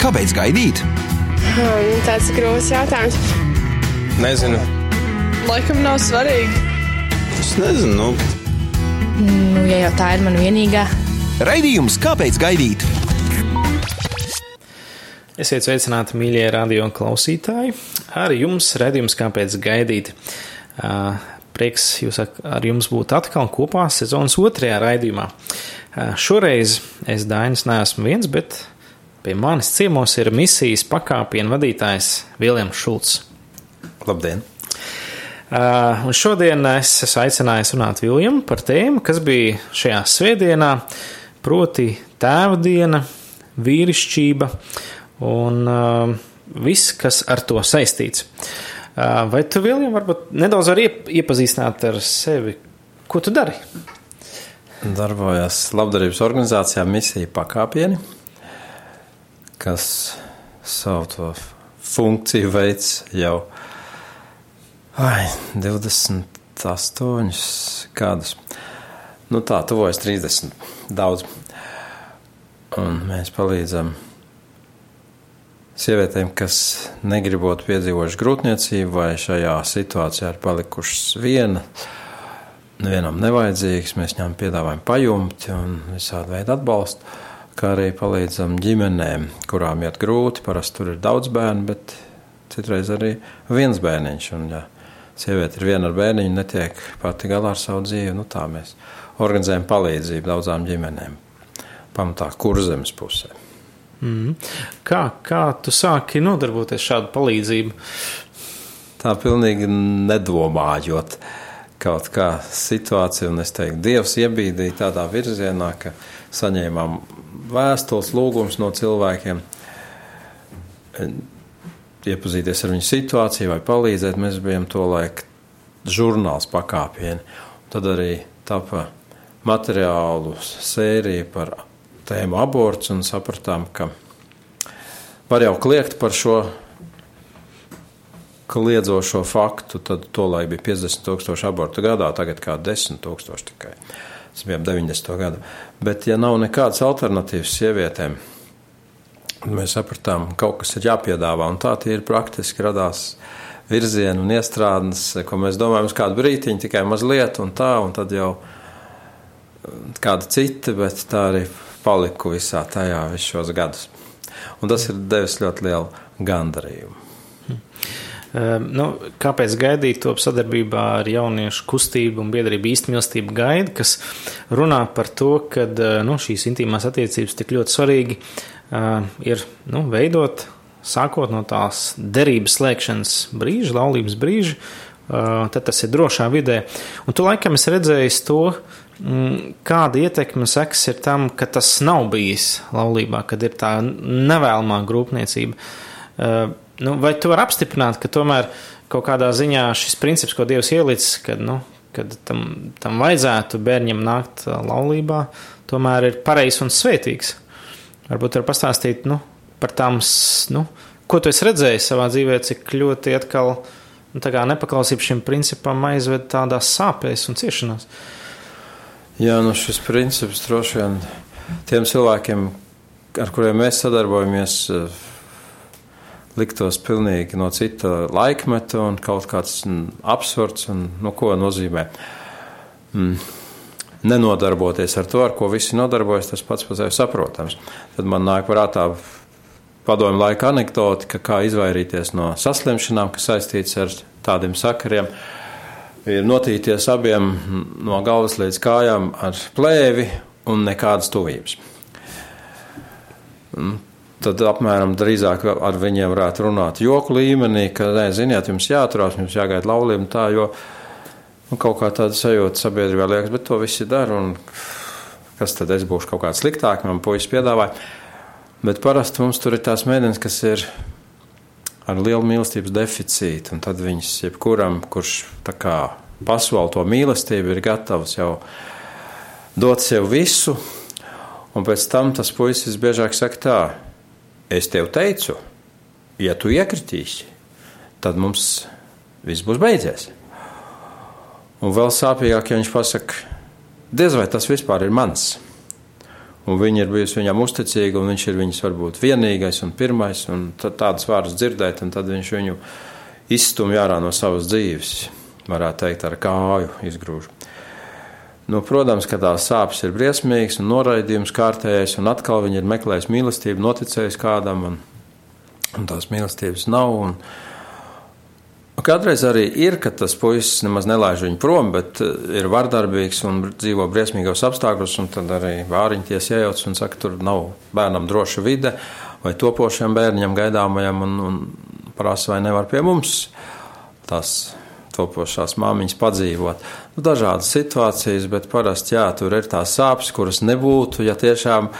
Kāpēc gaidīt? Hmm, tāds grūts jautājums. Nezinu. Laikam nav svarīgi. Es nezinu. Nu. Nu, ja jau tā ir mana vienīgā. Raidījums Kāpēc gaidīt? Esiet sveicināti, mīļie radio klausītāji. Ar jums redzējums, kāpēc gaidīt. Prieks jūs ar jums būt atkal kopā sezonas otrajā raidījumā. Šoreiz es Dainis neesmu viens, bet pie manis ciemos ir misijas pakāpienu vadītājs Viljams Šulcs. Labdien! Uh, un šodien es esmu aicinājis runāt Viljamu par tēmu, kas bija šajā svētdienā, proti tēva diena, vīrišķība un uh, viss, kas ar to saistīts. Uh, vai tu, Viljam, varbūt nedaudz vari iepazīstināt ar sevi? Ko tu dari? Darbojos labdarības organizācijā Misija pakāpieni, kas savu to funkciju veids jau Ai, 28 gadus. Nu tā, tuvojas 30. Daudz. Un mēs palīdzam sievietēm, kas negribot piedzīvojuši grūtniecību vai šajā situācijā ir palikušas viena. Nevienam nevajadzīgs, mēs viņām piedāvājam pajumti un visādi veidu atbalstu, kā arī palīdzam ģimenēm, kurām iet grūti. Parasti tur ir daudz bērnu, bet citreiz arī viens bērniņš. Un, ja sieviete ir viena ar bērniņu, netiek pati galā ar savu dzīvi. Nu, tā mēs organizējam palīdzību daudzām ģimenēm, pamatā kurzemes pusē. Mm. Kā, kā tu sāki nodarboties šādu palīdzību? Tā pilnīgi nedomājot kaut kā situāciju, un es teiktu, Dievs iebīdīja tādā virzienā, ka saņēmām vēstules lūgums no cilvēkiem iepazīties ar viņu situāciju vai palīdzēt. Mēs bijām to laiku žurnāls pakāpieni. Tad arī tapa materiālu sērija par tēmu aborts un sapratām, ka var jau kliegt par šo kliedzošo faktu, tad tolaik bija 50 tūkstoši abortu gadā, tagad kā 10 tūkstoši tikai. Tas bija 90. gadu. Bet ja nav nekādas alternatīvas sievietēm, Mēs sapratām, ka kaut kas ir jāpiedāvā, un tā ir praktiski radās virziena un iestrādes, ko mēs domājam, uz kādu brīdiņu, tikai mazliet, un tā, un tad jau kāda cita, bet tā arī paliku visā tajā visus šos gadus. Un tas ir devis ļoti lielu gandarījumu. Um, nu, kāpēc gaidīt to sadarbībā ar jauniešu kustību un biedrību īstenmīlestību gaida, kas runā par to, ka nu, šīs intīmās attiecības tik ļoti svarīgi uh, ir nu, veidot sākot no tās derības slēgšanas brīža, laulības brīža, uh, tad tas ir drošā vidē. Un tu laikam esi redzējis to, mm, kāda ietekme seks ir tam, ka tas nav bijis laulībā, kad ir tā nevēlamā grūpniecība. Uh, nu, vai tu vari apstiprināt, ka tomēr kaut kādā ziņā šis princips, ko Dievs ielicis, kad, nu, kad tam, tam vajadzētu bērnam nākt laulībā, tomēr ir pareizs un svētīgs? Varbūt var pastāstīt nu, par tām, nu, ko tu esi redzējis savā dzīvē, cik ļoti atkal nu, nepaklausība šim principam aizved tādās sāpēs un ciešanās. Jā, nu šis princips droši vien tiem cilvēkiem, ar kuriem mēs sadarbojamies, liktos pilnīgi no cita laikmeta un kaut kāds absurds, un nu, ko nozīmē. Mm nenodarboties ar to, ar ko visi nodarbojas, tas pats par sevi saprotams. Tad man nāk prātā padomju laika anekdoti, ka kā izvairīties no saslimšanām, kas saistīts ar tādiem sakariem. Ir notīties abiem no galvas līdz kājām ar plēvi un nekādas tuvības. Tad apmēram drīzāk ar viņiem varētu runāt joku līmenī, ka, nē, ziniet, jums jāturās, jums jāgaida laulība tā, jo Nu, kaut kā tāda sajūta sabiedrībā liekas, bet to visi dara. Kas tad es būšu kaut kāds sliktāks, man puisis piedāvāja. Bet parasti mums tur ir tās meitenes, kas ir ar lielu mīlestības deficītu, un tad viņas jebkuram, kurš tā kā pasauli to mīlestību, ir gatavs jau dot sev visu, un pēc tam tas puisis biežāk saka tā, es tev teicu, ja tu iekritīsi, tad mums viss būs beidzies. Un vēl sāpīgāk, ja viņš pasakā, diez vai tas vispār ir mans. un viņa ir bijusi viņam uzticīga, un viņš ir viņas varbūt vienīgais un pirmais, un tādas vārdus dzirdēt, un tad viņš viņu izstumj ārā no savas dzīves, varētu teikt, ar kāju izgrūž. Nu, protams, ka tās sāpes ir briesmīgas un noraidījums kārtējais, un atkal viņi ir meklējis mīlestību, noticējis kādam, un, un tās mīlestības nav. Un, kādreiz arī ir, ka tas puisis nemaz nelaiž viņu prom, bet eh, ir vardarbīgs un dzīvo briesmīgos apstākļos, un tad arī vāriņties iejauc un saka, tur nav bērnam droša vide vai topošiem bērniem gaidāmajam, un, un prasa, vai nevar pie mums tās topošās māmiņas padzīvot. Nu, dažādas situācijas, bet parasti jā, tur ir tās sāpes, kuras nebūtu, ja tiešām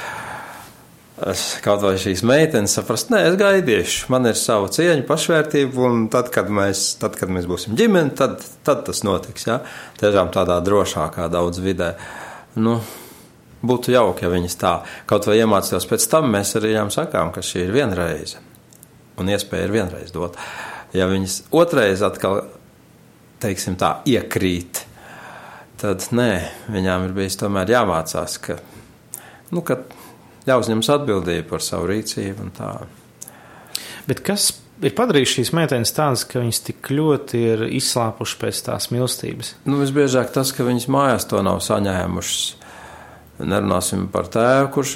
es kaut vai šīs meitenes saprast, nē, es gaidīšu, man ir sava cieņa, pašvērtība, un tad, kad mēs, tad, kad mēs būsim ģimeni, tad, tad tas notiks, jā, tiešām tādā drošākā daudz vidē. Nu, būtu jauki, ja viņas tā kaut vai iemācījās pēc tam, mēs arī viņām sakām, ka šī ir vienreize, un iespēja ir vienreiz dot. Ja viņas otrais atkal teiksim tā, iekrīt, tad nē, viņām ir bijis tomēr jāmācās, ka, nu, ka jāuzņemas atbildība par savu rīcību un tā. Bet kas ir padarījis šīs meitenes tādas, ka viņas tik ļoti ir izslāpušas pēc tās mīlestības? Nu, visbiežāk tas, ka viņas mājās to nav saņēmušas. Nerunāsim par tēvu, kurš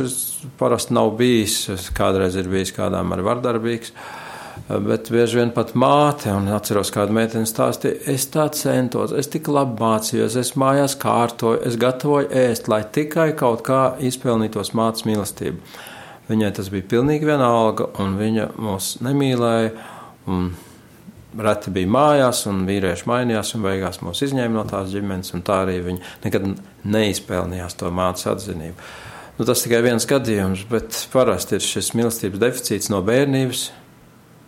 parasti nav bijis, kādreiz ir bijis kādām arī vardarbīgs. Uh, bet bieži vien pat māte, un atceros kādu meiteni stāstīja, es tā centos, es tik labi mācījos, es mājās kārtoju, es gatavoju ēst, lai tikai kaut kā izpelnītos mātes mīlestību. Viņai tas bija pilnīgi vienalga, un viņa mūs nemīlēja, un reti bija mājās, un vīrieši mainījās, un beigās mūs izņēma no tās ģimenes, un tā arī viņa nekad neizpelnījās to mātes atzinību. Nu, tas tikai viens gadījums, bet parasti ir šis mīlestības deficīts no bērnības,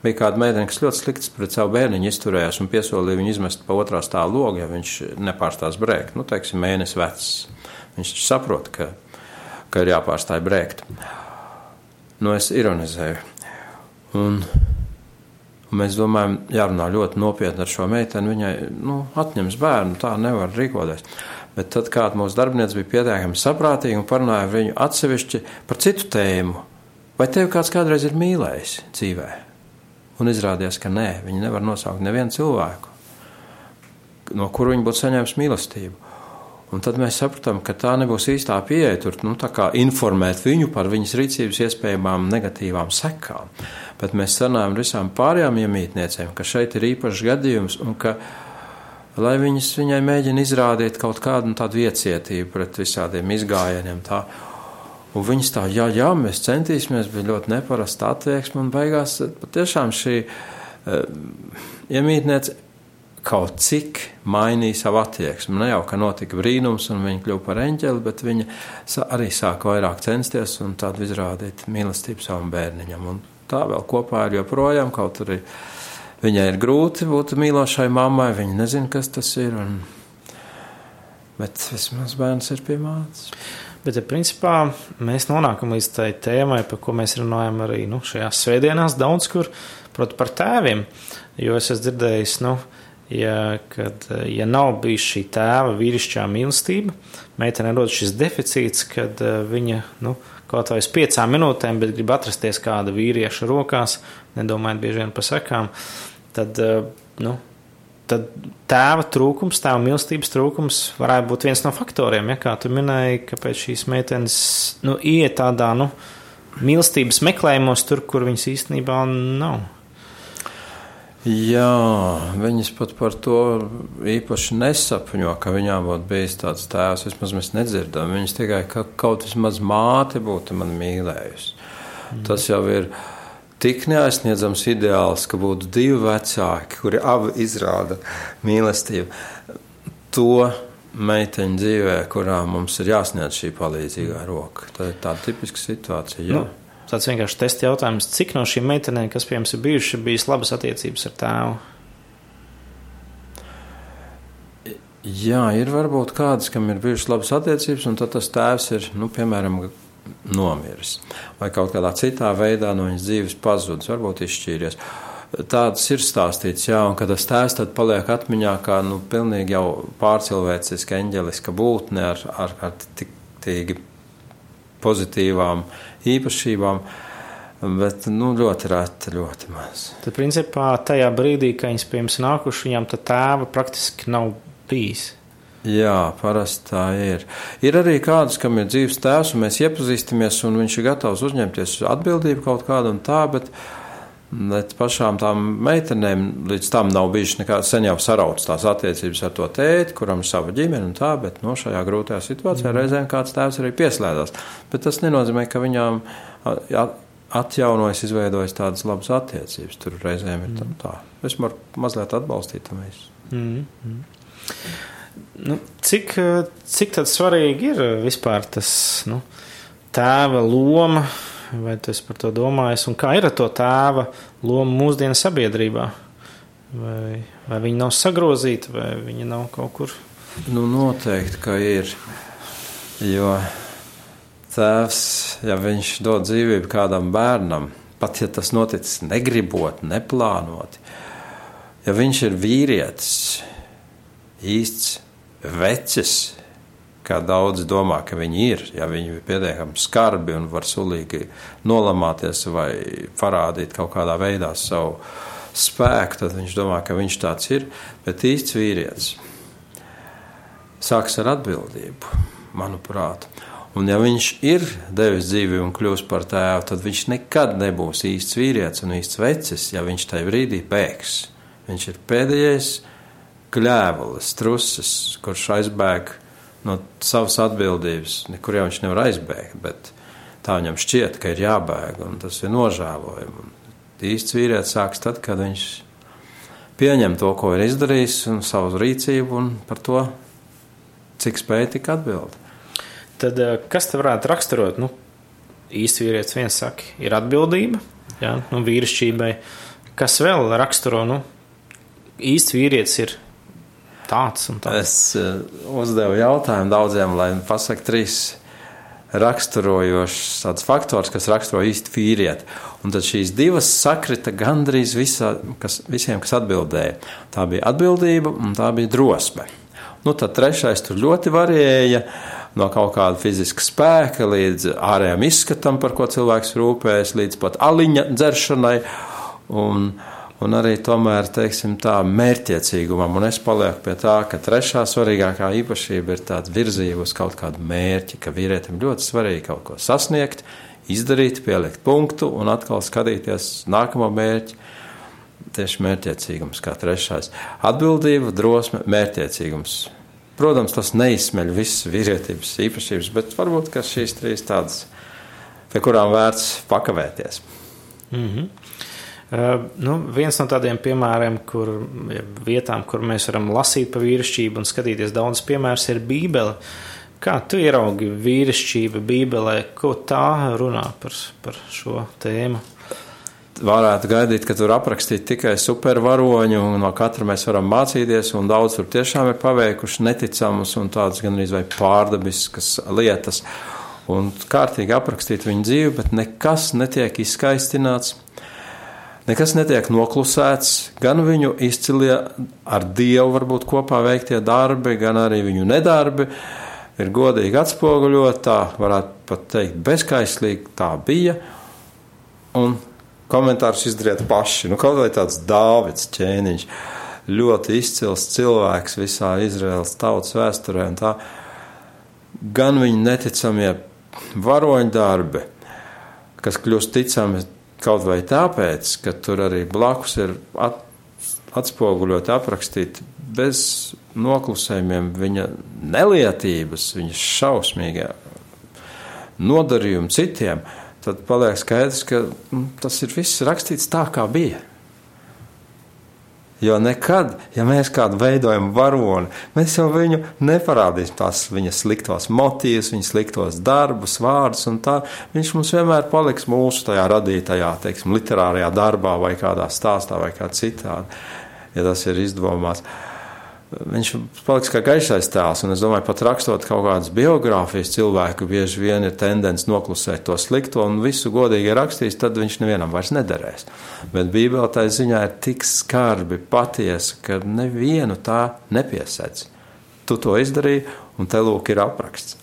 Bija kāda meitene, kas ļoti slikti pret savu bērniņu izturējās un piesolīja viņu izmest pa otrā stāvā logu, ja viņš nepārstās brēkt. Nu, teiksim, mēnesis vecs. Viņš saprot, ka, ka ir jāpārstāj brēkt. Nu, es ironizēju. Un, un mēs domājam, jārunā ļoti nopietni ar šo meiteni. Viņai nu, atņems bērnu, tā nevar rīkoties. Bet tad kāda mūsu darbiniece bija pietiekami saprātīga un parunāja ar viņu atsevišķi par citu tēmu. Vai tevi kāds kādreiz ir mīlējis dzīvēm? Un izrādījās, ka nē, viņi nevar nosaukt nevienu cilvēku, no kura viņi būtu saņēmuši mīlestību. Un tad mēs sapratām, ka tā nebūs īstā pieeja, tur nu, informēt viņu par viņas rīcības iespējamām negatīvām sekām. Bet mēs sarunājam ar visām pārējām iemītniecēm, ka šeit ir īpašs gadījums un ka, lai viņas viņai mēģina izrādīt kaut kādu nu, tādu iecietību pret visādiem izgājieniem. Tā. Un viņas tā, jā, jā, mēs centīsimies, bija ļoti neparasta attieksme, un beigās patiešām šī uh, iemītniece kaut cik mainīja savu attieksmi. Ne jau, ka notika brīnums, un viņa kļuva par eņģeli, bet viņa arī sāka vairāk censties un tādu izrādīt mīlestību savam bērniņam. Un tā vēl kopā ir joprojām, kaut arī viņai ir grūti būt mīlošai mammai, viņa nezina, kas tas ir, un, bet vismaz bērns ir pie mātes. Bet, ja principā, mēs nonākam līdz tai tēmai, par ko mēs runājam arī nu, šajās svētdienās, daudz kur proti, par tēviem. Jo es esmu dzirdējis, nu, ja, kad, ja nav bijis šī tēva vīrišķā mīlestība, meitene rodas šis deficīts, kad uh, viņa nu, kaut vai uz piecām minūtēm, bet grib atrasties kāda vīrieša rokās, nedomājot bieži vien par sekām, tad uh, nu, tad tēva trūkums, tēva mīlestības trūkums varētu būt viens no faktoriem. Ja, kā tu minēji, kāpēc šīs meitenes nu, iet tādā nu, mīlestības meklējumos, tur, kur viņas īstenībā nav. Jā, viņas pat par to īpaši nesapņo, ka viņām būtu bijis tāds tēvs. Vismaz mēs nedzirdam. Viņas tikai ka kaut vismaz māte būtu man mīlējusi. Mm. Tas jau ir tik neaizsniedzams ideāls, ka būtu divi vecāki, kuri abi izrāda mīlestību. To meiteņu dzīvē, kurā mums ir jāsniedz šī palīdzīgā roka. Tā ir tāda tipiska situācija. Jā. Nu, tāds vienkārši testa jautājums, cik no šīm meitenēm, kas pie jums ir bijušas, ir bijis labas attiecības ar tēvu? Jā, ir varbūt kādas, kam ir bijušas labas attiecības, un tad tas tēvs ir, nu, piemēram, nomiris, vai kaut kādā citā veidā no viņas dzīves pazudis, varbūt izšķīries. Tāds ir stāstīts, jā, un kad tas tēvs tad paliek atmiņā kā, nu, pilnīgi jau pārcilvēciska, eņģeliska būtne ar, ar, ar tik tīgi pozitīvām īpašībām. Bet nu, ļoti reti, ļoti maz. Tad, principā, tajā brīdī, kad viņas pie jums nākuši, viņam tā tēva praktiski nav bijis. Jā, parasti tā ir. Ir arī kāds, kam ir dzīves tēvs, un mēs iepazīstamies, un viņš ir gatavs uzņemties atbildību kaut kādu un tā, bet, bet pašām tām meitenēm līdz tam nav bijušas nekādas sen jau sarautas tās attiecības ar to tēti, kuram ir sava ģimene un tā, bet no šajā grūtajā situācijā mm. reizēm kāds tēvs arī pieslēdzās. Bet tas nenozīmē, ka viņām atjaunojas, izveidojas tādas labas attiecības. Tur reizēm ir tā. tā. Es varu mazliet atbalstīt tam visu. Mm -hmm. Nu, cik, cik tad svarīgi ir vispār tas nu, tēva loma, vai tu par to domājis, un kā ir ar to tēva lomu mūsdienu sabiedrībā? Vai, vai viņi nav sagrozīti, vai viņi nav kaut kur? Nu, noteikti, ka ir. Jo tēvs, ja viņš dod dzīvību kādam bērnam, pat ja tas noticis negribot, neplānoti, ja viņš ir vīrietis, īsts vecis, kā daudz domā, ka viņi ir, ja viņi ir pietiekami skarbi un var sulīgi nolamāties vai parādīt kaut kādā veidā savu spēku, tad viņš domā, ka viņš tāds ir, bet īsts vīrietis sāks ar atbildību, manuprāt. Un ja viņš ir devis dzīvi un kļūst par tēvu, tad viņš nekad nebūs īsts vīrietis un īsts vecis, ja viņš tajā brīdī bēgs. Viņš ir pēdējais kļēvulis, trusis, kurš aizbēg no savas atbildības. Nekur jau viņš nevar aizbēgt, bet tā viņam šķiet, ka ir jābēg, un tas ir nožēlojami. Īsts vīrietis sāks tad, kad viņš pieņem to, ko ir izdarījis, un savu rīcību, un par to, cik spēj tik atbildēt. Tad eh, kas te varētu raksturot? Nu, īsti vīrietis viens saka, ir atbildība, jā, nu, vīrišķībai. Kas vēl raksturo, nu, īsti vīrietis ir tāds un tāds? Es uh, uzdevu jautājumu daudziem, lai pasaka trīs raksturojošs tāds faktors, kas raksturo īsti vīrieti. Un tad šīs divas sakrita gandrīz visā, kas, visiem, kas atbildēja. Tā bija atbildība un tā bija drosme. Nu, tad trešais tur ļoti varēja no kaut kāda fiziska spēka līdz ārējām izskatam, par ko cilvēks rūpējas, līdz pat aliņa dzeršanai. Un, un arī tomēr, teiksim, tā mērķiecīgumam. Un es palieku pie tā, ka trešā svarīgākā īpašība ir tāda virzība uz kaut kādu mērķi, ka vīrietim ļoti svarīgi kaut ko sasniegt, izdarīt, pielikt punktu un atkal skatīties nākamo mērķi. Tieši mērķiecīgums kā trešais. Atbildība, drosme, mērķiecīgums. Protams, tas neizsmeļ visas vīrietības īpašības, bet varbūt šīs trīs tādas, pie kurām vērts pakavēties. Mm -hmm. Uh, nu, viens no tādiem piemēriem, kur vietām, kur mēs varam lasīt par vīrišķību un skatīties daudz piemērus, ir Bībele. Kā tu ieraugi vīrišķību Bībelē, ko tā runā par, par šo tēmu? varētu gaidīt, ka tur aprakstīt tikai supervaroņu, un no katra mēs varam mācīties, un daudz tur tiešām ir paveikuši neticamas un tādas gan arī pārdabiskas lietas, un kārtīgi aprakstīt viņu dzīvi, bet nekas netiek izskaistināts. Nekas netiek noklusēts, gan viņu izcilie ar Dievu varbūt kopā veiktie darbi, gan arī viņu nedarbi ir godīgi atspoguļot, tā varētu pat teikt bezkaislīgi tā bija, un komentārus izdariet paši. Nu, kaut vai tāds Dāvids ķēniņš, ļoti izcils cilvēks visā Izraels tautas vēsturē. Gan viņa neticamie varoņdarbi, kas kļūst ticami kaut vai tāpēc, ka tur arī blakus ir at, atspoguļoti, aprakstīti bez noklusējumiem viņa nelietības, viņa šausmīgā nodarījuma citiem tad paliek skaidrs, ka nu, tas ir viss rakstīts tā, kā bija. Jo nekad, ja mēs kādu veidojam varoni, mēs jau viņu neparādīsim tās viņa sliktos motīvus, viņa sliktos darbus, vārdus un tā. Viņš mums vienmēr paliks mūsu tajā radītajā, teiksim, literārajā darbā vai kādā stāstā vai kā citādi, ja tas ir izdomāts. Viņš paliks kā gaišais tēls, un es domāju, pat rakstot kaut kādas biogrāfijas cilvēku, bieži vien ir tendence noklusēt to slikto un visu godīgi rakstīs, tad viņš nevienam vairs nederēs. Bet Bībelē tā ziņā ir tik skarbi, patiesa, ka nevienu tā nepiesedz. Tu to izdarīji, un te lūk ir apraksts.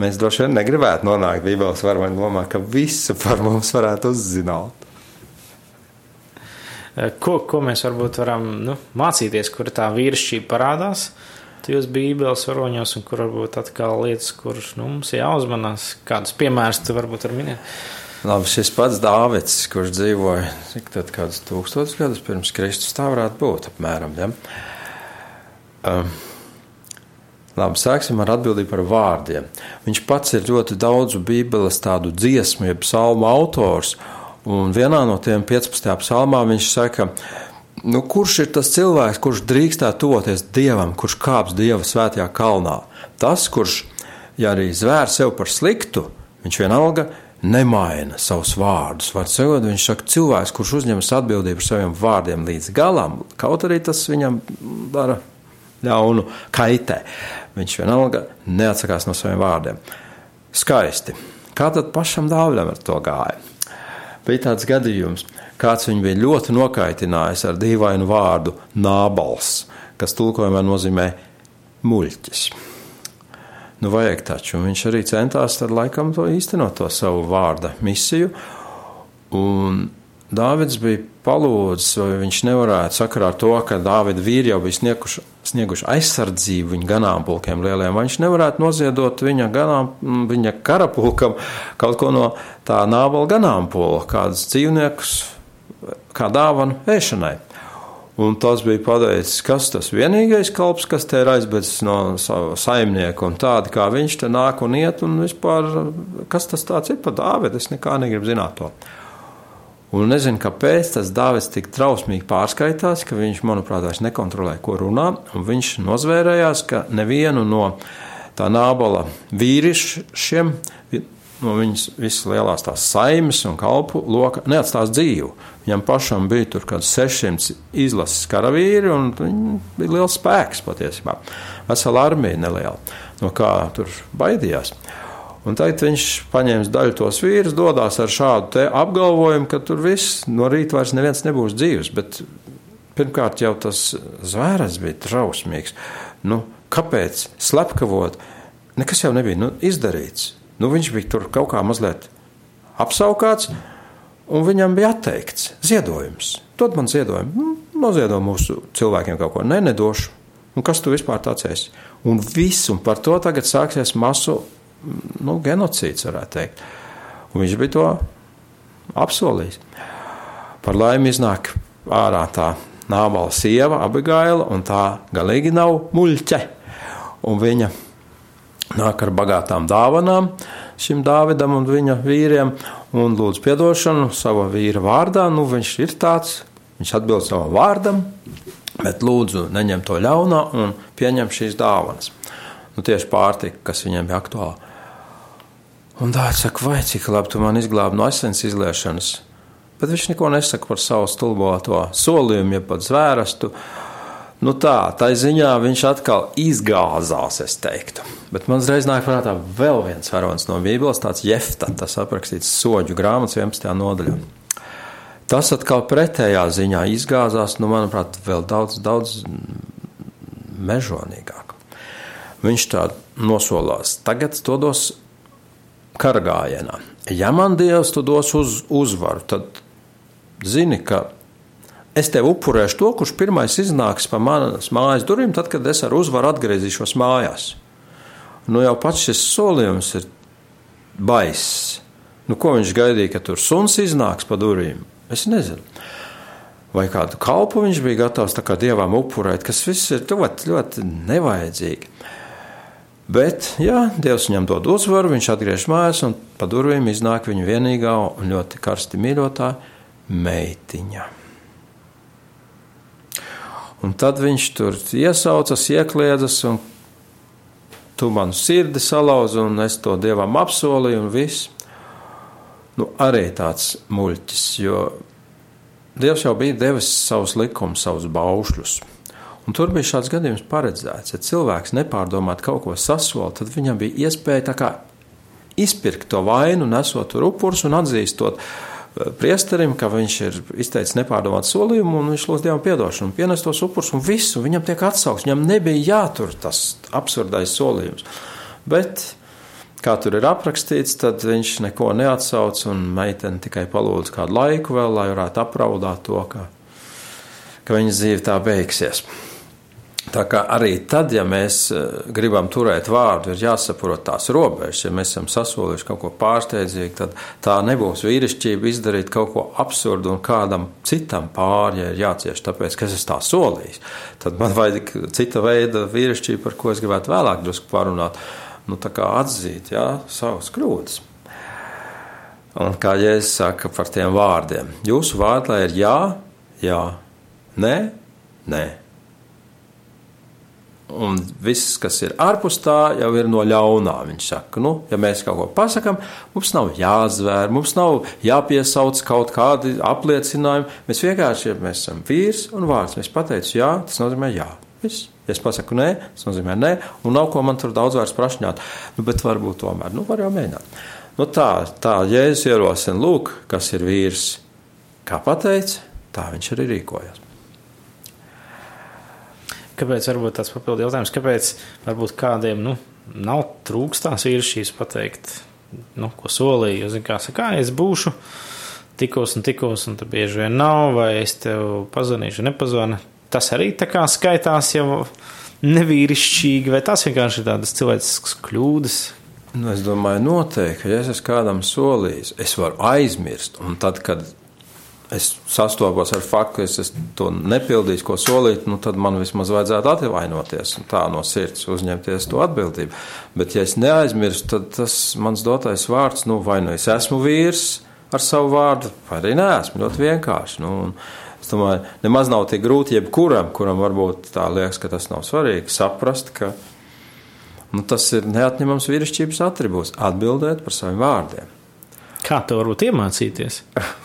Mēs droši vien negribētu nonākt Bībeles varoņu lomā, ka visu par mums varētu uzzināt. Ko, ko mēs varbūt varam nu, mācīties, kur tā vīrišķība parādās tajos Bībeles varoņos, un kur varbūt atkal lietas, kuras nu, mums jāuzmanās. Kādus piemērus tu varbūt var minēt? Labi, šis pats Dāvids, kurš dzīvoja cik tad kādus tūkstotus gadus pirms Kristus, tā varētu būt apmēram. Ja? Um, Labi, sāksim ar atbildību par vārdiem. Viņš pats ir ļoti daudzu Bībeles tādu dziesmu, jeb psalmu autors, un vienā no tiem 15. psalmā viņš saka, nu, kurš ir tas cilvēks, kurš drīkstētu tuvoties Dievam, kurš kāps Dieva svētajā kalnā? Tas, kurš, ja arī zvēr sev par sliktu, viņš vienalga nemaina savus vārdus. Var sakot, viņš saka, cilvēks, kurš uzņemas atbildību par saviem vārdiem līdz galam, kaut arī tas viņam dara ļaunu, kaitē. Viņš vienalga neatsakās no saviem vārdiem. Skaisti. Kā tad pašam Dāvidam ar to gāja? Bija tāds gadījums, kāds viņu bija ļoti nokaitinājis ar dīvainu vārdu nābals, kas tulkojumā nozīmē muļķis. Nu, vajag taču. Un viņš arī centās tad laikam to īstenot, to savu vārda misiju. Un Dāvids bija palūdzis, vai viņš nevarētu sakarā ar to, ka Dāvida vīri jau bija snieguši, snieguši aizsardzību viņa ganāmpulkiem lieliem, vai viņš nevarētu noziedot viņa, ganām, viņa karapulkam kaut ko no tā nābala ganāmpula, kādus dzīvniekus, kā dāvanu ēšanai. Un tas bija pateicis, kas tas vienīgais kalps, kas te ir aizbēdzis no sava saimnieka, un tādi kā viņš te nāk un iet, un vispār, kas tas tāds ir par Dāvidu, es nekā negribu zināt to. Un nezinu, kāpēc tas Dāvids tik trausmīgi pārskaitās, ka viņš, manuprāt, vairs nekontrolē, ko runā. Viņš nozvērējās, ka nevienu no tā nābola vīriešiem, no viņas visas lielās tās saimes un kalpu loka neatstās dzīvu. Viņam pašam bija tur kaut kāds 600 izlases karavīri, un viņi bija liels spēks patiesībā. Vesela armija neliela, no kā tur baidījās. Un tagad viņš paņēma daļu tos vīrus, dodas ar šādu apgalvojumu, ka tur viss no rīta vairs neviens nebūs dzīves. Bet pirmkārt jau tas zvērs bija trausmīgs. Nu, kāpēc slepkavot? Nekas jau nebija nu, izdarīts. Nu, viņš bija tur kaut kā mazliet apsaukāts, un viņam bija atteikts ziedojums. Dod man ziedojumu, nu, noziedo mūsu cilvēkiem kaut ko. Nē, ne, nedošu. Un kas tu vispār tāds esi? Un viss, un par to tagad sāksies masu nu, genocīds, varētu teikt. Un viņš bija to apsolījis. Par laimi iznāk ārā tā nābala sieva, abigaila, un tā galīgi nav muļķe. Un viņa nāk ar bagātām dāvanām šim Dāvidam un viņa vīriem un lūdz atdošanu sava vīra vārdā. Nu, viņš ir tāds, viņš atbild savam vārdam, bet lūdzu neņem to ļaunā un pieņem šīs dāvanas. Nu, tieši pārtika, kas viņam bija aktuāla. Un dārts saka, vai cik labi tu man izglābi no asins izliešanas. Bet viņš neko nesaka par savu stulboto solījumu, ja pat zvērstu. Nu tā, tā ziņā viņš atkal izgāzās, es teiktu. Bet man uzreiz nāk prātā vēl viens varonis no Bībeles, tāds Jefta, tas aprakstīts soģu grāmatas 11. nodaļā. Tas atkal pretējā ziņā izgāzās, nu, manuprāt, vēl daudz, daudz mežonīgāk. Viņš tā nosolās. Tagad to dos kara gājienā. Ja man Dievs dos uz uzvaru, tad zini, ka es tev upurēšu to, kurš pirmais iznāks pa manas mājas durvīm, tad, kad es ar uzvaru atgriezīšos mājās. Nu, jau pats šis solījums ir baiss. Nu, ko viņš gaidīja, ka tur suns iznāks pa durvīm? Es nezinu. Vai kādu kalpu viņš bija gatavs dievam upurēt, kas viss ir ļoti, ļoti nevajadzīgi. Bet, jā, Dievs viņam dod uzvaru, viņš atgriežas mājās, un pa durvīm iznāk viņa vienīgā un ļoti karsti mīļotā meitiņa. Un tad viņš tur iesaucas, iekliedzas, un tu manu sirdi salauzi, un es to dievam apsolīju, un viss. Nu, arī tāds muļķis, jo Dievs jau bija devis savus likumus, savus baušļus. Un tur bija šāds gadījums paredzēts. Ja cilvēks nepārdomāt kaut ko sasola, tad viņam bija iespēja izpirkt to vainu, nesot tur upurus un atzīstot eh, priesterim, ka viņš ir izteicis nepārdomātu solījumu un viņš lūdz Dievam piedošanu, pienes tos upurus un visu, viņam tiek atsaukts. Viņam nebija jātur tas absurdais solījums. Bet kā tur ir aprakstīts, tad viņš neko neatsauc, un meitene tikai palūdz kādu laiku vēl, lai varētu apraudāt to, ka, ka viņas dzīve tā beigsies. Tā kā arī tad, ja mēs eh, gribam turēt vārdu, ir jāsaprot tās robežas. Ja mēs esam sasolījuši kaut ko pārsteidzīgu, tad tā nebūs vīrišķība izdarīt kaut ko absurdu un kādam citam pāri, ja ir jācieš, tāpēc, ka es tā solīju. Tad man vajag cita veida vīrišķība, par ko es gribētu vēlāk drusku parunāt. Nu, tā kā atzīt, jā, savas kļūdas. Un kā Jēzus saka par tiem vārdiem, jūsu vārdā ir jā, jā, nē, nē. Un viss, kas ir ārpus tā, jau ir no ļaunā. Viņš saka, nu, ja mēs kaut ko pasakām, mums nav jāzvēr, mums nav jāpiesauc kaut kādi apliecinājumi. Mēs vienkārši, ja mēs esam vīrs un vārds, mēs pateicam, jā, tas nozīmē jā. Viss. Ja es pasaku nē, tas nozīmē nē, un nav ko man tur daudz vairs prašņāt. Nu, bet varbūt tomēr, nu, var jau mēģināt. Nu, tā, tā Jēzus ierosina, lūk, kas ir vīrs. Kā pateica, tā viņš arī rīkojas. Kāpēc varbūt tāds papildu jautājums, kāpēc varbūt kādiem nu, nav trūkstās vīrišķības pateikt, nu, ko solīju, jo, zin kā, saka, es būšu tikos un tikos, un tad bieži vien nav, vai es tev pazvanīšu, nepazvanu. Tas arī tā kā skaitās jau nevīrišķīgi, vai tas vienkārši ir tādas cilvēciskas kļūdas, Nu, es domāju, noteikti, ja es esmu kādam solījis, es varu aizmirst. Un tad, kad es sastopos ar faktu, ka es to nepildīju, ko solīju, nu, tad man vismaz vajadzētu atvainoties un tā no sirds uzņemties to atbildību. Bet, ja es neaizmirstu, tad tas mans dotais vārds, nu, vai nu es esmu vīrs ar savu vārdu, vai arī neesmu. Ļoti vienkārši. Nu, es domāju, nemaz nav tik grūti jebkuram, kuram varbūt tā liekas, ka tas nav svarīgi, saprast, ka Nu, tas ir neatņemams vīrišķības attribūts - atbildēt par saviem vārdiem. Kā to varbūt iemācīties?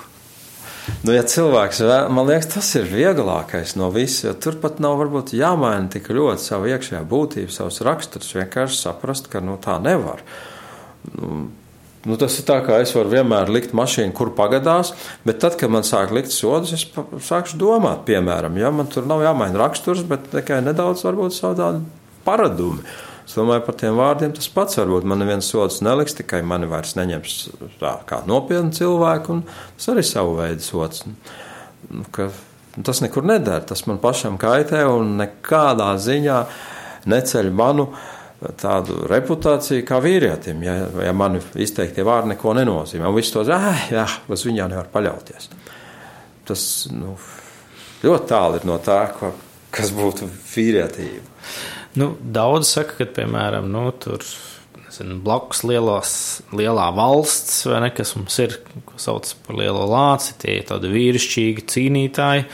Nu, ja cilvēks, man liekas, tas ir vieglākais no jo tur pat nav varbūt jāmaina tik ļoti savu iekšējā būtību, savus raksturus. Vienkārši saprast, ka nu, tā nevar. Nu, nu, tas ir tā, kā es varu vienmēr likt mašīnu, kur pagadās, bet tad, kad man sāk likt sodus, es sākšu domāt, piemēram, ja man tur nav jāmaina raksturs, bet tikai nedaudz varbūt savu tādu paradumu. Es domāju, par tiem vārdiem tas pats varbūt man neviens sods neliks, tikai mani vairs neņems tā kā nopietnu cilvēku, un tas arī savu veidu sods. Nu, ka, tas nekur nedara, tas man pašam kaitē un nekādā ziņā neceļ manu tādu reputāciju kā vīrietim, ja, ja man izteiktie vārdi neko nenozīmē. Un viss to zina, jā, uz viņu nevar paļauties. Tas nu, ļoti tālu ir no tā, ko, kas būtu vīrietība. Nu, daudz saka, ka, piemēram, nu, tur nezinu, blakus lielās, lielā valsts, vai ne, kas mums ir, ko sauc par lielo lāci, tie ir tādi vīrišķīgi cīnītāji,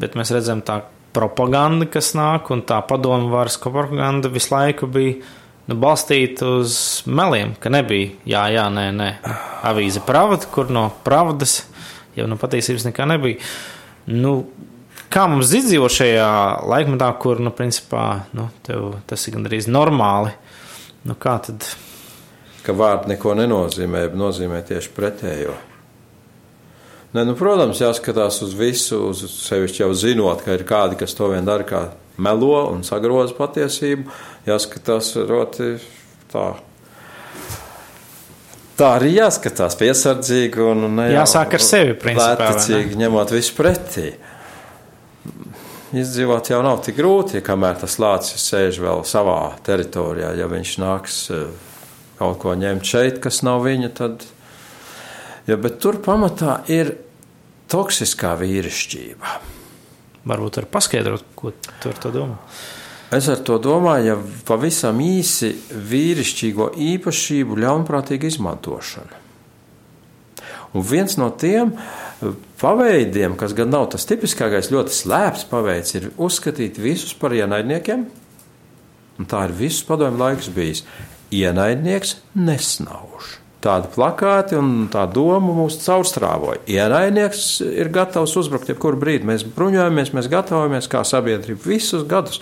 bet mēs redzam tā propaganda, kas nāk, un tā padomu varas propaganda visu laiku bija nu, balstīta uz meliem, ka nebija jā, jā, nē, nē. Avīze Pravda, kur no pravdas jau no patiesības nekā nebija. Nu, Kā mums izdzīvot šajā laikmetā, kur, nu, principā, nu, tas ir gandrīz normāli? Nu, kā tad? Ka vārdi neko nenozīmē, bet nozīmē tieši pretējo. Ne, nu, protams, jāskatās uz visu, uz sevišķi jau zinot, ka ir kādi, kas to vien dara, kā melo un sagroza patiesību. Jāskatās ļoti tā. Tā arī jāskatās piesardzīgi un ne jau jāsāk ar sevi, principā. Lētacīgi ņemot visu pretī izdzīvot jau nav tik grūti, ja kamēr tas lācis sēž vēl savā teritorijā. Ja viņš nāks eh, kaut ko ņemt šeit, kas nav viņa, tad. Ja, bet tur pamatā ir toksiskā vīrišķība. Varbūt var paskaidrot, ko tu ar to domā. Es ar to domāju, ja pavisam īsi vīrišķīgo īpašību ļaunprātīga izmantošana. Un viens no tiem paveidiem, kas gan nav tas tipiskākais, ļoti slēpts paveids, ir uzskatīt visus par ienaidniekiem. Un tā ir visus padomju laiks bijis. Ienaidnieks nesnauž. Tādi plakāti un tā doma mūs caurstrāvoja. Ienaidnieks ir gatavs uzbrukt jebkuru brīdi. Mēs bruņojamies, mēs gatavojamies kā sabiedrība visus gadus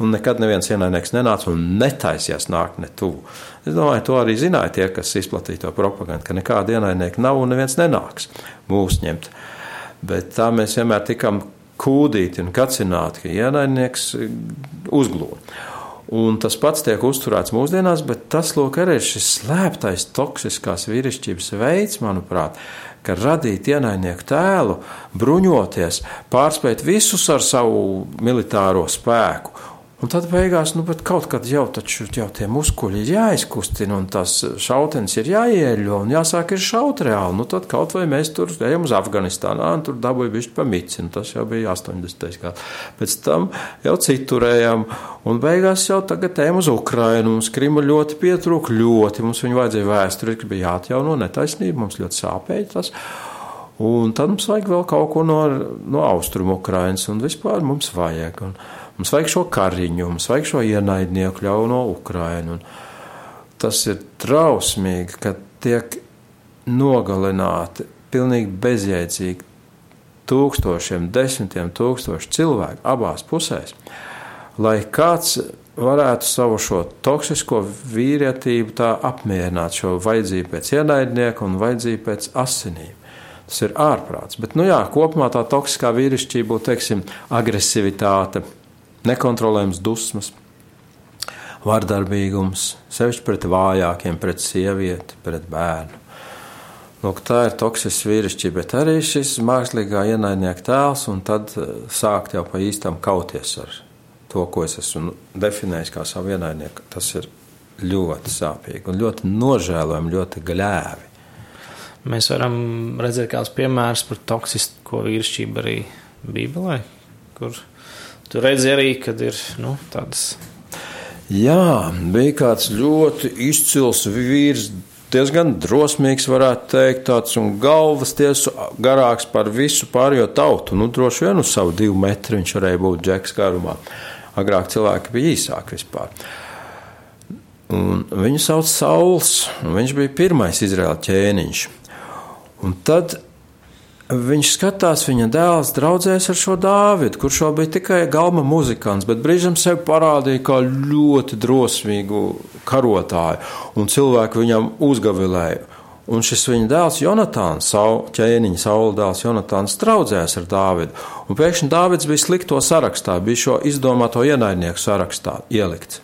un nekad neviens ienaidnieks nenāca un netaisījās nākt ne tuvu. Es domāju, to arī zināja tie, kas izplatīja to propagandu, ka nekāda ienaidnieka nav un neviens nenāks mūs ņemt. Bet tā mēs vienmēr tikam kūdīti un kacināti, ka ienaidnieks uzglūda. Un tas pats tiek uzturēts mūsdienās, bet tas, lūk, arī ir šis slēptais toksiskās vīrišķības veids, manuprāt, ka radīt ienaidnieku tēlu, bruņoties, pārspēt visus ar savu militāro spēku Un tad beigās, nu, kaut kad jau, taču, jau tie muskuļi ir jāizkustina, un tas šautenis ir jāieļo, un jāsāk ir šaut reāli. Nu, tad kaut vai mēs tur ejam uz Afganistānu, un tur dabūja bišķi pa mici, un tas jau bija 80. gads. Pēc tam jau citurējām, un beigās jau tagad ejam uz Ukrainu, mums Krima ļoti pietrūk, ļoti, mums viņu vajadzēja vēsturi, ka bija jāatjauno netaisnība, mums ļoti sāpēja tas. Un tad mums vajag vēl kaut ko no, no austrumu Ukrainas, un vispār mums vajag. Un, Mums vajag šo kariņu, mums vajag šo ienaidnieku ļauno Ukrainu. Un tas ir trausmīgi, ka tiek nogalināti pilnīgi bezjēdzīgi tūkstošiem, desmitiem tūkstoši cilvēku abās pusēs, lai kāds varētu savu šo toksisko vīrietību tā apmierināt, šo vajadzību pēc ienaidnieka un vajadzību pēc asinīm. Tas ir ārprāts. Bet, nu jā, kopumā tā toksiskā vīrišķība būtu, teiksim, agresivitāte, nekontrolējams dusmas, vardarbīgums, sevišķi pret vājākiem, pret sievieti, pret bērnu. Lūk, tā ir toksiska vīrišķība, bet arī šis mākslīgā ienaidnieka tēls, un tad eh, sākt jau pa īstam kauties ar to, ko es esmu definējis kā savu ienaidnieku. Tas ir ļoti sāpīgi un ļoti nožēlojami, ļoti gļēvi. Mēs varam redzēt kādus piemērus par toksisko vīrišķību arī Bībelē, kur Tur redzi arī, kad ir nu, tādas. Jā, bija kāds ļoti izcils vīrs, diezgan drosmīgs, varētu teikt, tāds un galvas tiesu garāks par visu pārējo tautu. Nu, droši vien uz savu divu metru viņš varēja būt džeks garumā. Agrāk cilvēki bija īsāki vispār. Un viņu sauc Sauls, un viņš bija pirmais Izraēla ķēniņš. Un tad Viņš skatās, viņa dēls draudzēs ar šo Dāvidu, kurš jau bija tikai galma muzikants, bet brīžam sevi parādīja kā ļoti drosmīgu karotāju, un cilvēki viņam uzgavilēja. Un šis viņa dēls, Jonatāns, savu ķēniņa saula dēls, Jonatāns, draudzējās ar Dāvidu. Un pēkšņi Dāvids bija slikto sarakstā, bija šo izdomāto ienaidnieku sarakstā ielikts.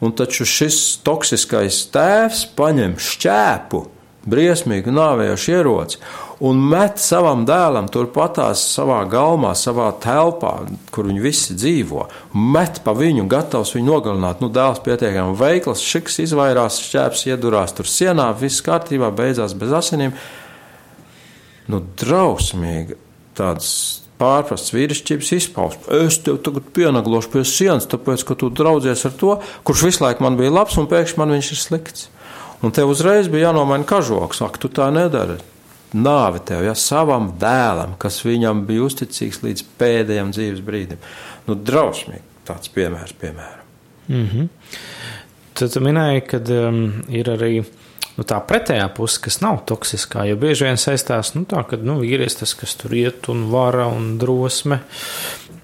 Un taču šis toksiskais tēvs paņem šķēpu, briesmīgu nāvējošu ieroci un met savam dēlam turpatās savā galmā, savā telpā, kur viņi visi dzīvo, met pa viņu, gatavs viņu nogalināt. Nu, dēls pietiekami veikls, šiks izvairās, šķēps iedurās tur sienā, viss kārtībā, beidzās bez asinīm. Nu, drausmīgi tāds pārprasts vīrišķības izpausme. Es tev tagad pienaglošu pie sienas, tāpēc, ka tu draudzies ar to, kurš visu laiku man bija labs, un pēkšņi man viņš ir slikts. Un tev uzreiz bija jānomaina kažoks, ak, tu tā nedari nāvi tev, ja savam dēlam, kas viņam bija uzticīgs līdz pēdējiem dzīves brīdim. Nu, drausmīgi tāds piemērs, piemēram. Mm -hmm. Tad tu minēji, ka um, ir arī nu, tā pretējā puse, kas nav toksiskā, jo bieži vien saistās nu, tā, ka nu, vīrietis tas, kas tur iet un vara un drosme.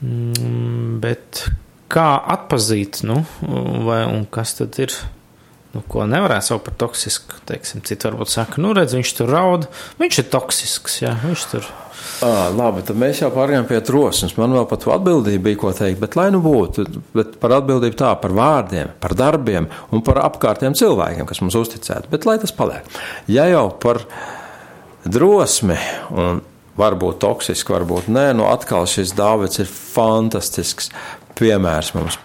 Mm, bet kā atpazīt, nu, vai, kas tad ir nu, ko nevarētu saukt par toksisku. Teiksim, citi varbūt saka, nu, redz, viņš tur raud, viņš ir toksisks. Jā, viņš tur. À, labi, tad mēs jau pārējām pie drosmes. Man vēl pat atbildība bija ko teikt, bet lai nu būtu, bet par atbildību tā, par vārdiem, par darbiem un par apkārtiem cilvēkiem, kas mums uzticēti. Bet lai tas paliek. Ja jau par drosmi un varbūt toksiski, varbūt nē, nu atkal šis Dāvids ir fantastisks piemērs mums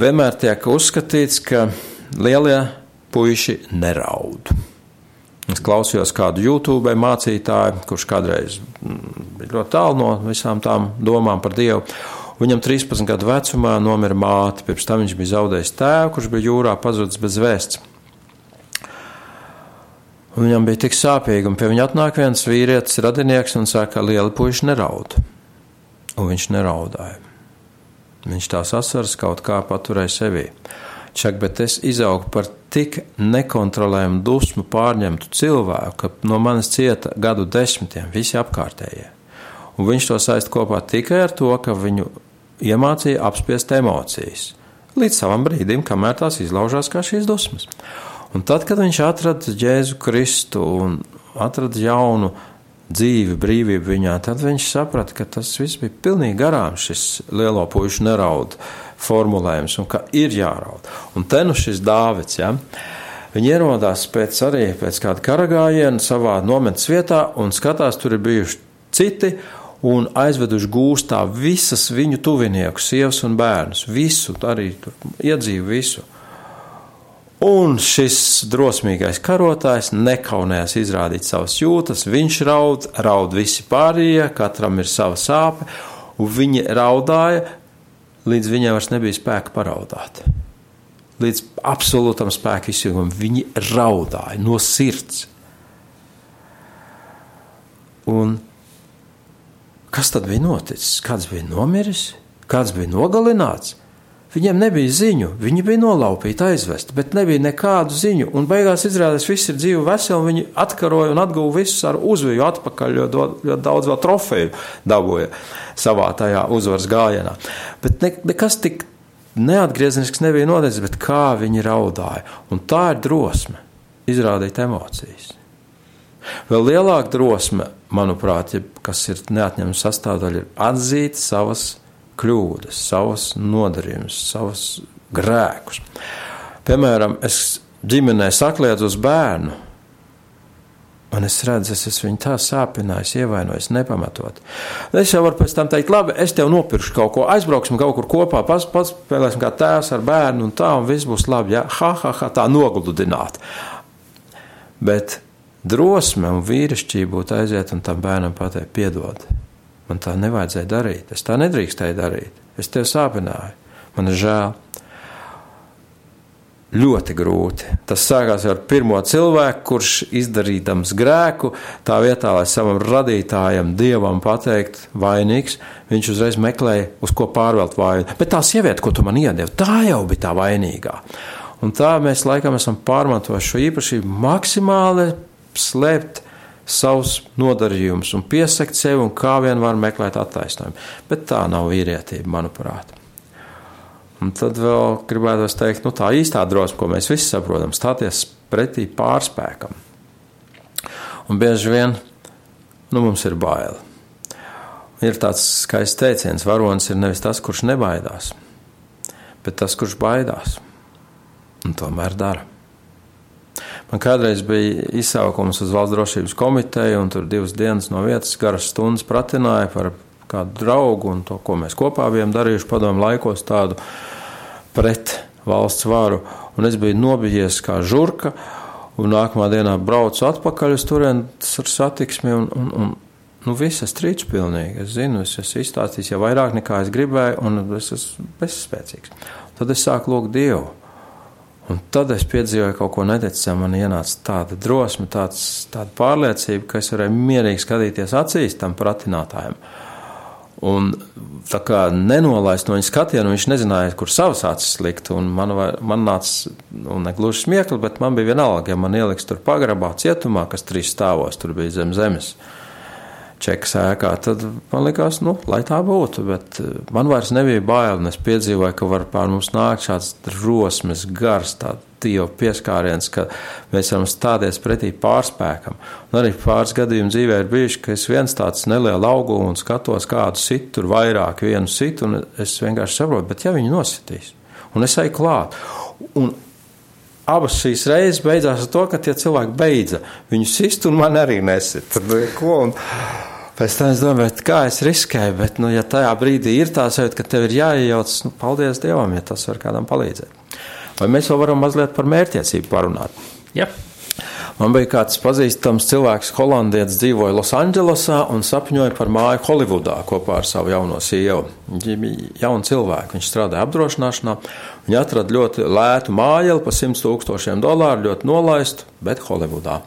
vienmēr tiek uzskatīts, ka lielie puiši neraud. Es klausījos kādu YouTube mācītāju, kurš kādreiz mm, bija ļoti tālu no visām tām domām par Dievu. Viņam 13 gadu vecumā nomira māte, pirms tam viņš bija zaudējis tēvu, kurš bija jūrā pazudis bez vēsts. Un viņam bija tik sāpīgi, un pie viņa atnāk viens vīrietis, radinieks, un saka, ka liela puiša neraud. Un viņš neraudāja. Viņš tās asaras kaut kā paturēja sevī. Čak, bet es izaugu par tik nekontrolējumu dusmu pārņemtu cilvēku, ka no manis cieta gadu desmitiem visi apkārtējie. Un viņš to saist kopā tikai ar to, ka viņu iemācīja apspiest emocijas. Līdz savam brīdim, kamēr tās izlaužās kā šīs dusmas. Un tad, kad viņš atrada Jēzu Kristu un atrada jaunu dzīvi, brīvību viņā, tad viņš saprata, ka tas viss bija pilnīgi garām šis lielo puišu neraud formulējums un ka ir jāraud. Un te nu šis Dāvids, ja, viņi ierodās pēc arī pēc kāda karagājiena savā nometnes vietā un skatās, tur ir bijuši citi un aizveduši gūstā visas viņu tuviniekus, sievas un bērnus, visu, arī tur iedzīvu visu. Un šis drosmīgais karotājs nekaunējās izrādīt savas jūtas. Viņš raud, raud visi pārējie, katram ir sava sāpe, un viņi raudāja, līdz viņiem vairs nebija spēka paraudāt. Līdz absolūtam spēka izjūgumam viņi raudāja no sirds. Un kas tad bija noticis? Kāds bija nomiris, kāds bija nogalināts? Viņiem nebija ziņu, viņi bija nolaupīti, aizvesti, bet nebija nekādu ziņu. Un beigās izrādās, ka viss ir dzīvi veseli. Viņi atkaroja un atguva visus ar uzviju atpakaļ, jo ļoti daudz vēl trofeju dabūja savā tajā uzvaras gājienā. Bet ne, nekas tik neatgriezenisks nebija noticis, bet kā viņi raudāja. Un tā ir drosme izrādīt emocijas. Vēl lielāka drosme, manuprāt, ja, kas ir neatņemama sastāvdaļa, ir atzīt savas kļūdas, savas nodarījumus, savus grēkus. Piemēram, es ģimenē sakliedzu uz bērnu, un es redzu, es esmu viņu tā sāpinājis, ievainojis, nepamatot. Es jau varu pēc tam teikt, labi, es tev nopirkšu kaut ko, aizbrauksim kaut kur kopā, pats spēlēsim kā tēvs ar bērnu, un tā, un viss būs labi, ja, ha, ha, ha, tā nogludināt. Bet drosme un vīrišķība būtu aiziet un tam bērnam pateikt, piedod Man tā nevajadzēja darīt. Es tā nedrīkstēju darīt. Es tev sāpināju. Man ir žēl. Ļoti grūti. Tas sākās ar pirmo cilvēku, kurš izdarīdams grēku, tā vietā, lai savam radītājam, dievam pateikt, vainīgs, viņš uzreiz meklēja, uz ko pārvelt vainu. Bet tā sieviete, ko tu man iedevi, tā jau bija tā vainīgā. Un tā mēs laikam esam pārmantojuši šo īpašību maksimāli slēpt savus nodarījumus un piesakt sevi, un kā vien var meklēt attaisnojumu. Bet tā nav vīrietība, manuprāt. Un tad vēl gribētu teikt, nu, tā īstā drosme, ko mēs visi saprotam, stāties pretī pārspēkam. Un bieži vien nu, mums ir bail. Ir tāds skaists teiciens, varonis ir nevis tas, kurš nebaidās, bet tas, kurš baidās un tomēr dara. Man kādreiz bija izsaukums uz valsts drošības komiteju, un tur divas dienas no vietas garas stundas pratināja par kādu draugu un to, ko mēs kopā bijām darījuši padomu laikos, tādu pret valsts varu. Un es biju nobijies kā žurka, un nākamā dienā braucu atpakaļ uz turienes ar satiksmi, un, un, un nu, viss ir strīds pilnīgi. Es zinu, es esmu izstāstījis jau vairāk nekā es gribēju, un es esmu bezspēcīgs. Tad es sāku lūgt Dievu. Un tad es piedzīvoju kaut ko neticamu, man ienāca tāda drosme, tāds, tāda pārliecība, ka es varēju mierīgi skatīties acīs tam pratinātājam. Un tā kā nenolaist no viņa skatiena, viņš nezināja, kur savas acis likt. Man, man nāca, nu, ne gluži smiekli, bet man bija vienalga, ja man ieliks tur pagrabā cietumā, kas trīs stāvos, tur bija zem zemes. Čekas ēkā, tad man likās, nu, lai tā būtu. Bet eh, man vairs nebija bail, un es piedzīvoju, ka var pār mums nākt šāds drosmes gars, tāds dievu pieskāriens, ka mēs varam stāties pretī pārspēkam. Un arī pāris gadījumu dzīvē ir bijuši, ka es viens tāds neliels augu un skatos, kādu sit tur vairāk, vienu sit, un es vienkārši saprotu, bet ja viņi nositīs, un es eju klāt. Un abas šīs reizes beidzās ar to, ka tie cilvēki beidza viņu sist, un man arī nesit. Tad, ko, un, Pēc tam es domāju, kā es riskēju, bet, nu, ja tajā brīdī ir tā sajūta, ka tev ir jāiejaucas, nu, paldies Dievam, ja tas var kādam palīdzēt. Vai mēs vēl varam mazliet par mērķiecību parunāt? Jā. Man bija kāds pazīstams cilvēks, holandietis, dzīvoja Losandželosā un sapņoja par māju Holivudā kopā ar savu jauno sievu. Viņa bija jauna cilvēka, viņš strādāja apdrošināšanā. Viņa atrada ļoti lētu māju par 100 tūkstošiem dolāru, ļoti nolaistu, bet Holivudā.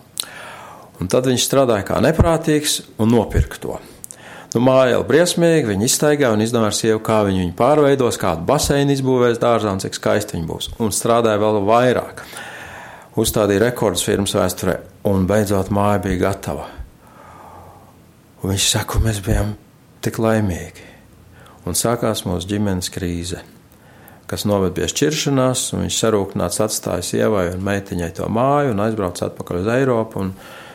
Un tad viņš strādāja kā neprātīgs un nopirka to. Nu, māja jau briesmīgi, viņi iztaigāja un izdomāja sievu, kā viņi viņu pārveidos, kādu baseinu izbūvēs dārzā un cik skaisti viņi būs. Un strādāja vēl vairāk. Uzstādīja rekordus firmas vēsturē, un beidzot māja bija gatava. Un viņš saka, mēs bijām tik laimīgi. Un sākās mūsu ģimenes krīze, kas noved pie šķiršanās, un viņš sarūknāts atstāja sievai un meitiņai to māju un aizbrauca atpakaļ uz Eiropu. Un,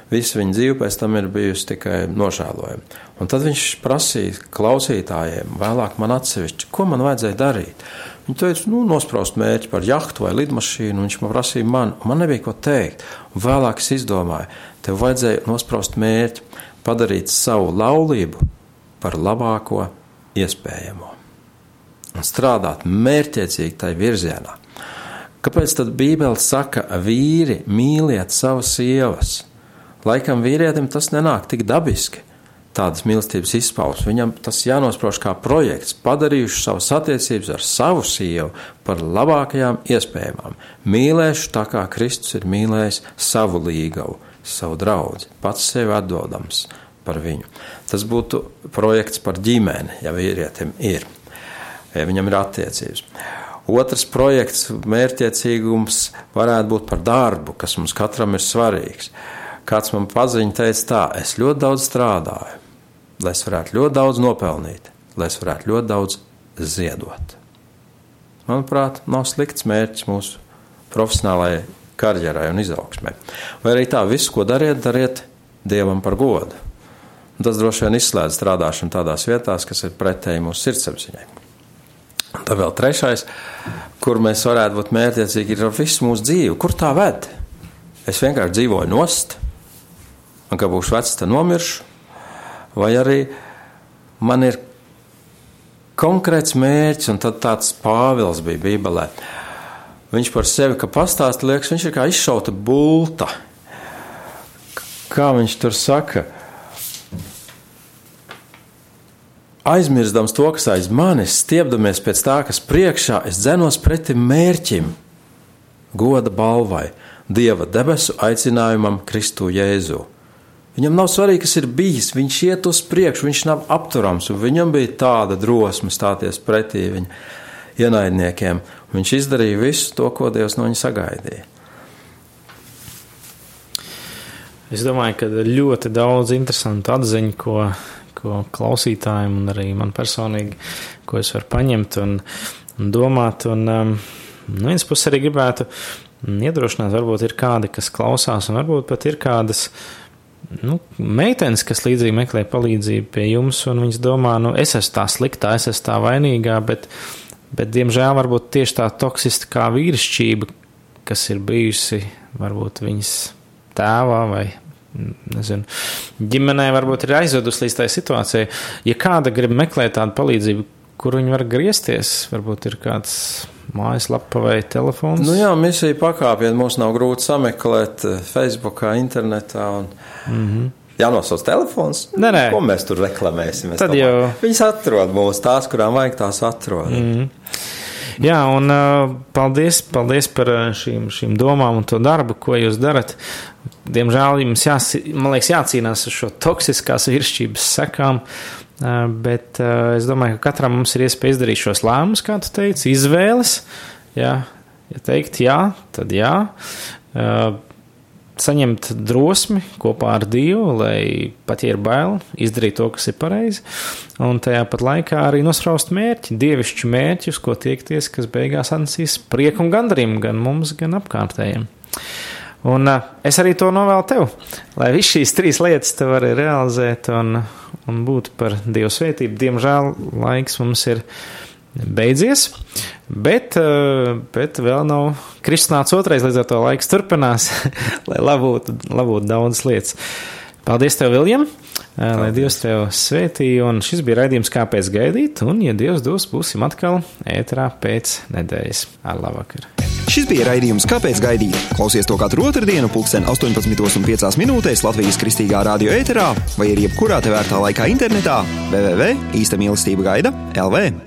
Visa viņa dzīve pēc tam ir bijusi tikai nožēlojama. Un tad viņš prasīja klausītājiem, vēlāk man atsevišķi, ko man vajadzēja darīt. Viņi teica, nu, nospraust mērķi par jahtu vai lidmašīnu, un viņš man prasīja man, man nebija ko teikt. Un vēlāk es izdomāju, tev vajadzēja nospraust mērķi, padarīt savu laulību par labāko iespējamo. Un strādāt mērķiecīgi tai virzienā. Kāpēc tad Bībele saka, vīri mīliet savas sievas? Laikam vīrietim tas nenāk tik dabiski. Tādas mīlestības izpausmes. Viņam tas jānosprauž kā projekts, padarījuši savas attiecības ar savu sievu par labākajām iespējamām. Mīlēšu tā kā Kristus ir mīlējis savu līgavu, savu draugu, pats sevi atdodams par viņu. Tas būtu projekts par ģimeni, ja vīrietim ir, ja viņam ir attiecības. Otrs projekts, mērķiecīgums, varētu būt par darbu, kas mums katram ir svarīgs. Kāds man paziņoja, teica, tā, es ļoti daudz strādāju, lai es varētu ļoti daudz nopelnīt, lai es varētu ļoti daudz ziedot. Manuprāt, nav slikts mērķis mūsu profesionālajai karjerai un izaugsmai. Vai arī tā, visu, ko dariet, dariet Dievam par godu. Un tas droši vien izslēdz strādāšanu tādās vietās, kas ir pretēji mūsu sirdsapziņai. Un tad vēl trešais, kur mēs varētu būt mērķiecīgi, ir visu mūsu dzīvi. Kur tā ved? Es vienkārši dzīvoju nost, un kad būšu vecs, tad nomiršu, vai arī man ir konkrēts mērķis, un tāds Pāvils bija Bībelē. Viņš par sevi, ka pastāst, liekas, viņš ir kā izšauta bulta. Kā viņš tur saka? Aizmirstams to, kas aiz manis, stiepdamies pēc tā, kas priekšā, es dzenos pretim mērķim, goda balvai, Dieva debesu aicinājumam Kristu Jēzu. Viņam nav svarīgi, kas ir bijis. Viņš iet uz priekšu, viņš nav apturams. Viņam bija tāda drosme stāties pretī viņa ienaidniekiem. Viņš izdarīja visu to, ko Dievs no viņa sagaidīja. Es domāju, ka ļoti daudz interesantu atziņu, ko, ko klausītājiem un arī man personīgi, ko es varu paņemt un, un domāt. Un, um, no vienas puses arī gribētu iedrošināt, varbūt ir kādi, kas klausās, un varbūt pat ir kādas nu, meitenes, kas līdzīgi meklē palīdzību pie jums, un viņas domā, nu, es esmu tā sliktā, es esmu tā vainīgā, bet, bet diemžēl, varbūt tieši tā toksiskā vīrišķība, kas ir bijusi varbūt viņas tēvā vai nezinu, ģimenē, varbūt ir aizvedusi līdz tai situācijai. Ja kāda grib meklēt tādu palīdzību, kur viņi var griezties, varbūt ir kāds mājaslapa vai telefons? Nu jā, misija pakāpienu mums nav grūti sameklēt eh, Facebookā, internetā. Un... Mm -hmm. Jānosauc telefons. Nē, nē. Ko mēs tur reklamēsim? Tad domāju. jau. Viņas atrod mūs, tās, kurām vajag tās atrod. Mm -hmm. Jā, un paldies, paldies par šīm, šīm domām un to darbu, ko jūs darat. Diemžēl jums jās, liekas, jācīnās ar šo toksiskās virsības sekām. Bet es domāju, ka katram mums ir iespēja izdarīt šos lēmumus, kā tu teici, izvēles. Jā, ja teikt jā, tad jā. Saņemt drosmi kopā ar Dievu, lai pat ja ir bail, izdarīt to, kas ir pareizi, un tajā pat laikā arī nospraust mērķi, dievišķu mērķus, ko tiekties, kas beigās atnesīs prieku un gandarījumu gan mums, gan apkārtējiem. Un uh, es arī to novēlu tev, lai visas šīs trīs lietas te vari realizēt un, un būt par Dieva svētību. Diemžēl laiks mums ir beidzies, bet, uh, bet vēl nav kristināts otrais, līdz ar to laiks turpinās, lai labūtu, labūtu daudzas lietas. Paldies tev, Viljam! Paldies. Lai Dievs tev svētī, un šis bija raidījums, kāpēc gaidīt, un, ja Dievs dos, būsim atkal ētrā pēc nedēļas. Ar labvakar! Šis bija raidījums Kāpēc gaidīt? Klausies to katru otrdienu, pulksten 18,5 minūtēs Latvijas kristīgā radio ēterā vai arī jebkurā tevērtā laikā internetā www. īsta mīlestība gaida LV.